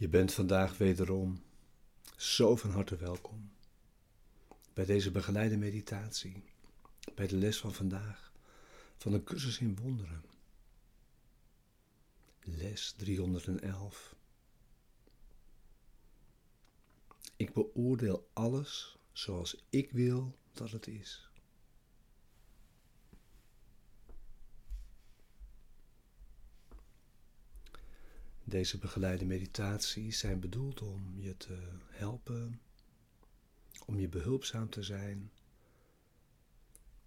Je bent vandaag wederom zo van harte welkom bij deze begeleide meditatie, bij de les van vandaag van de cursus in wonderen. Les 311. Ik beoordeel alles zoals ik wil dat het is. Deze begeleide meditaties zijn bedoeld om je te helpen, om je behulpzaam te zijn,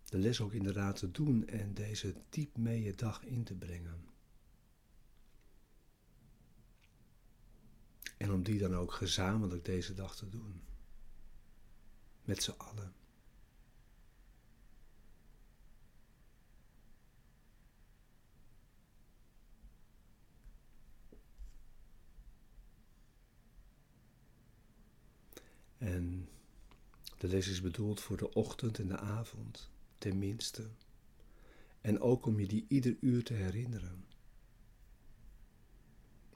de les ook inderdaad te doen en deze diep mee je dag in te brengen. En om die dan ook gezamenlijk deze dag te doen. Met z'n allen. En de les is bedoeld voor de ochtend en de avond, tenminste. En ook om je die ieder uur te herinneren.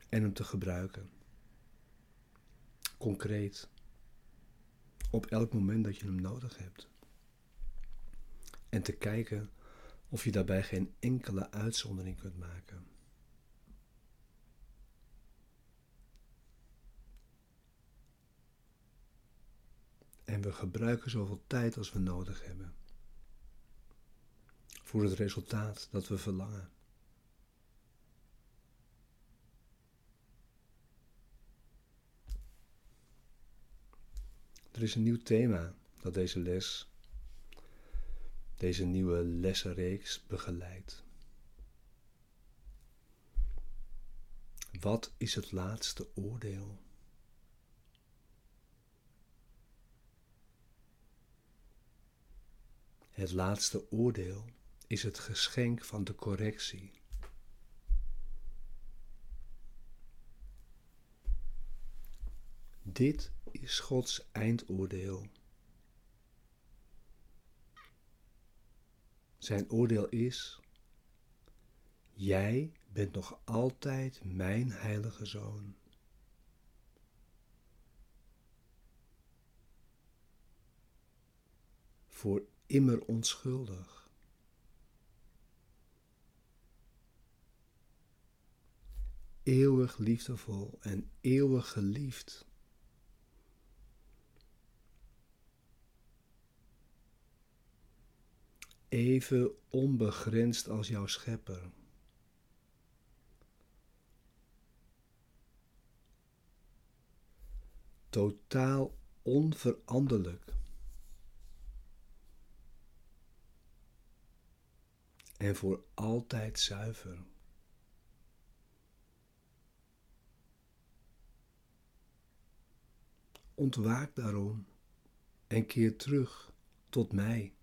En hem te gebruiken. Concreet. Op elk moment dat je hem nodig hebt. En te kijken of je daarbij geen enkele uitzondering kunt maken. En we gebruiken zoveel tijd als we nodig hebben. Voor het resultaat dat we verlangen. Er is een nieuw thema dat deze les, deze nieuwe lessenreeks begeleidt. Wat is het laatste oordeel? Het laatste oordeel is het geschenk van de correctie. Dit is Gods eindoordeel. Zijn oordeel is: Jij bent nog altijd mijn heilige zoon. Voor immer onschuldig. Eeuwig liefdevol en eeuwig geliefd. Even onbegrensd als jouw schepper. Totaal onveranderlijk. En voor altijd zuiver. Ontwaak daarom en keer terug tot mij.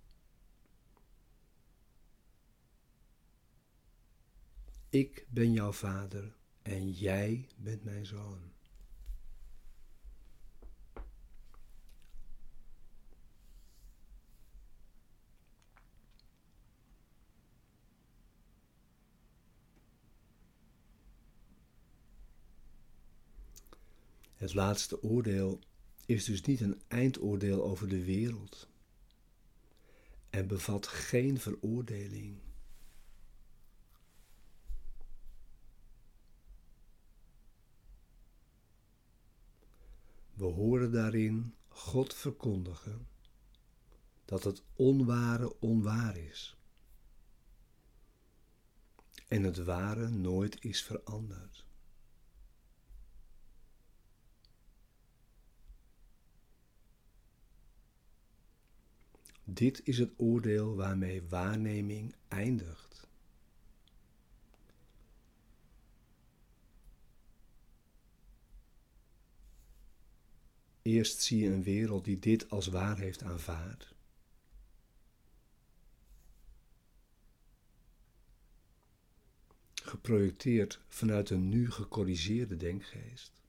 Ik ben jouw vader en jij bent mijn zoon. Het laatste oordeel is dus niet een eindoordeel over de wereld en bevat geen veroordeling. We horen daarin God verkondigen dat het onware onwaar is en het ware nooit is veranderd. Dit is het oordeel waarmee waarneming eindigt. Eerst zie je een wereld die dit als waar heeft aanvaard. geprojecteerd vanuit een nu gecorrigeerde denkgeest.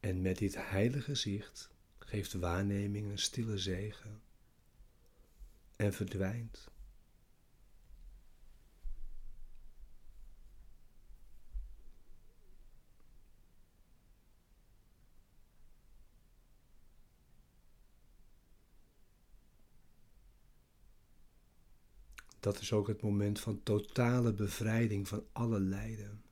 En met dit heilige zicht geeft waarneming een stille zegen en verdwijnt. Dat is ook het moment van totale bevrijding van alle lijden.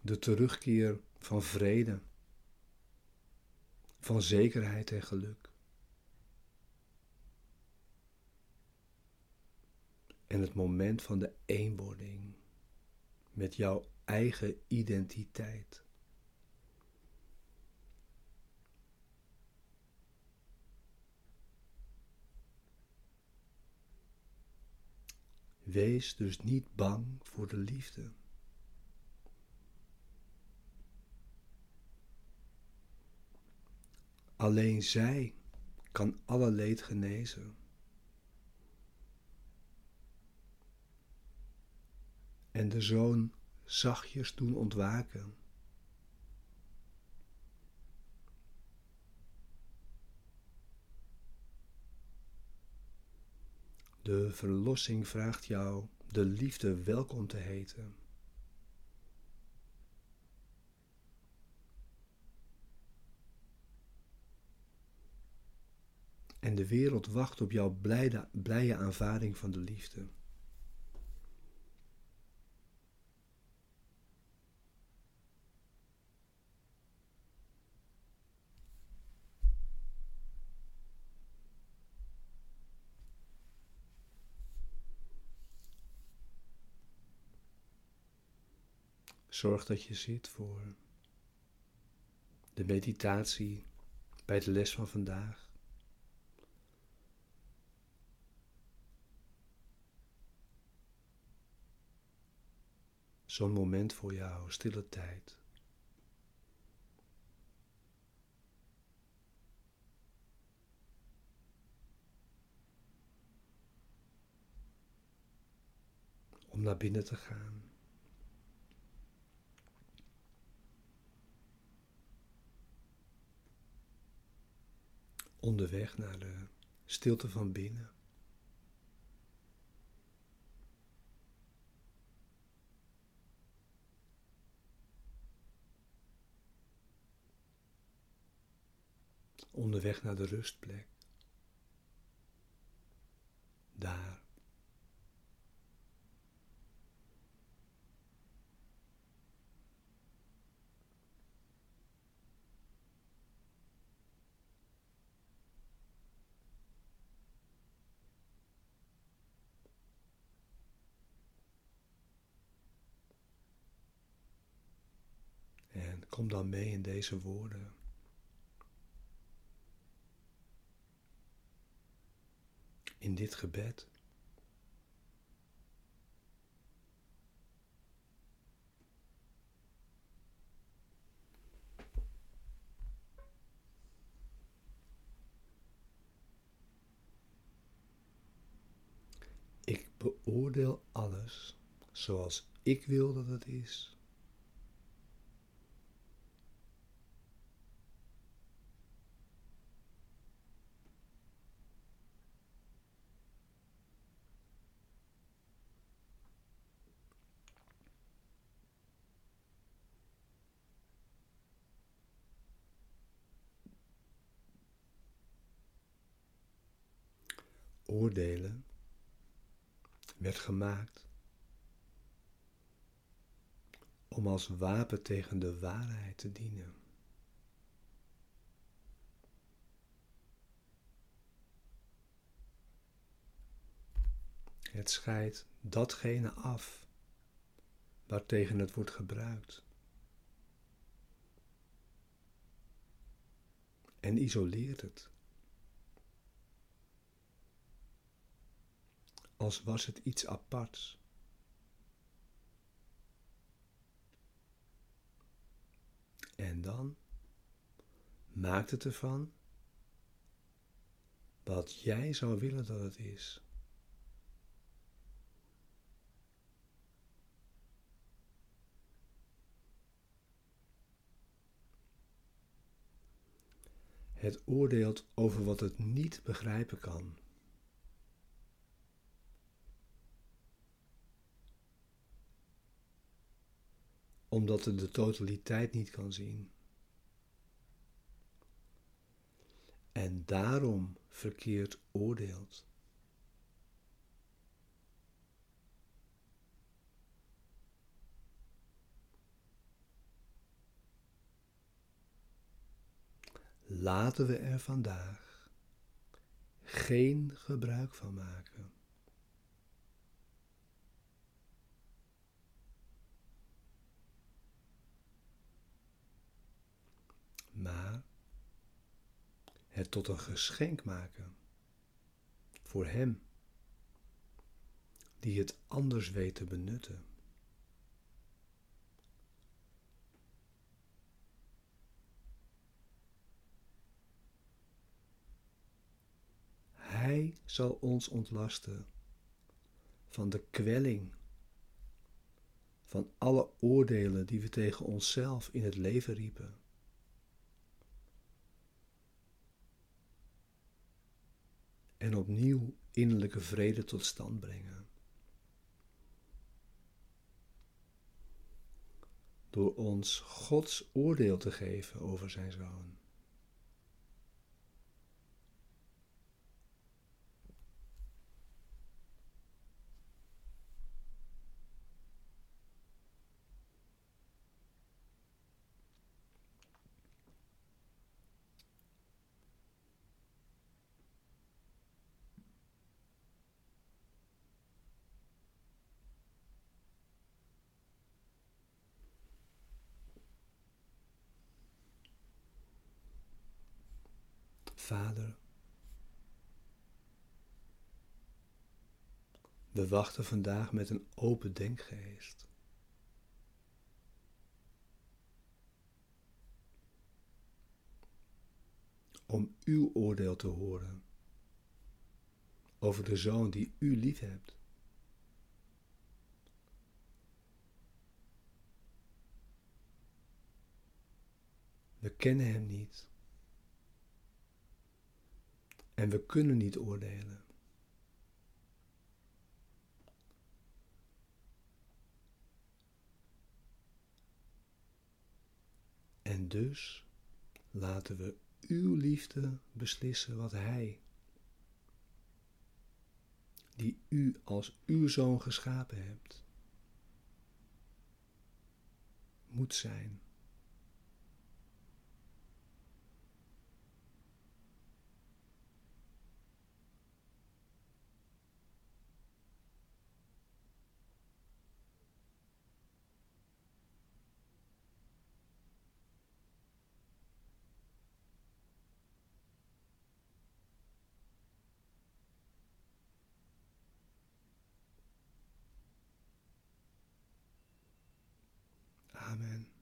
De terugkeer van vrede, van zekerheid en geluk. En het moment van de eenwording met jouw eigen identiteit. Wees dus niet bang voor de liefde. Alleen zij kan alle leed genezen. En de zoon zachtjes doen ontwaken. De verlossing vraagt jou de liefde welkom te heten. En de wereld wacht op jouw blijde, blije aanvaarding van de liefde. Zorg dat je zit voor de meditatie bij de les van vandaag. Zo'n moment voor jou, stille tijd. Om naar binnen te gaan. onderweg naar de stilte van binnen. Onderweg naar de rustplek. Daar. Kom dan mee in deze woorden. In dit gebed. Ik beoordeel alles zoals ik wil dat het is. Oordelen werd gemaakt om als wapen tegen de waarheid te dienen. Het scheidt datgene af waartegen het wordt gebruikt. En isoleert het. Als was het iets aparts. En dan maakt het ervan wat jij zou willen dat het is. Het oordeelt over wat het niet begrijpen kan. Omdat het de totaliteit niet kan zien. En daarom verkeerd oordeelt. Laten we er vandaag geen gebruik van maken. Maar het tot een geschenk maken voor Hem die het anders weet te benutten. Hij zal ons ontlasten van de kwelling van alle oordelen die we tegen onszelf in het leven riepen. En opnieuw innerlijke vrede tot stand brengen. Door ons Gods oordeel te geven over zijn zoon. Vader, we wachten vandaag met een open denkgeest. Om uw oordeel te horen over de zoon die u lief hebt. We kennen hem niet. En we kunnen niet oordelen. En dus laten we uw liefde beslissen wat Hij, die u als uw zoon geschapen hebt, moet zijn. Amen.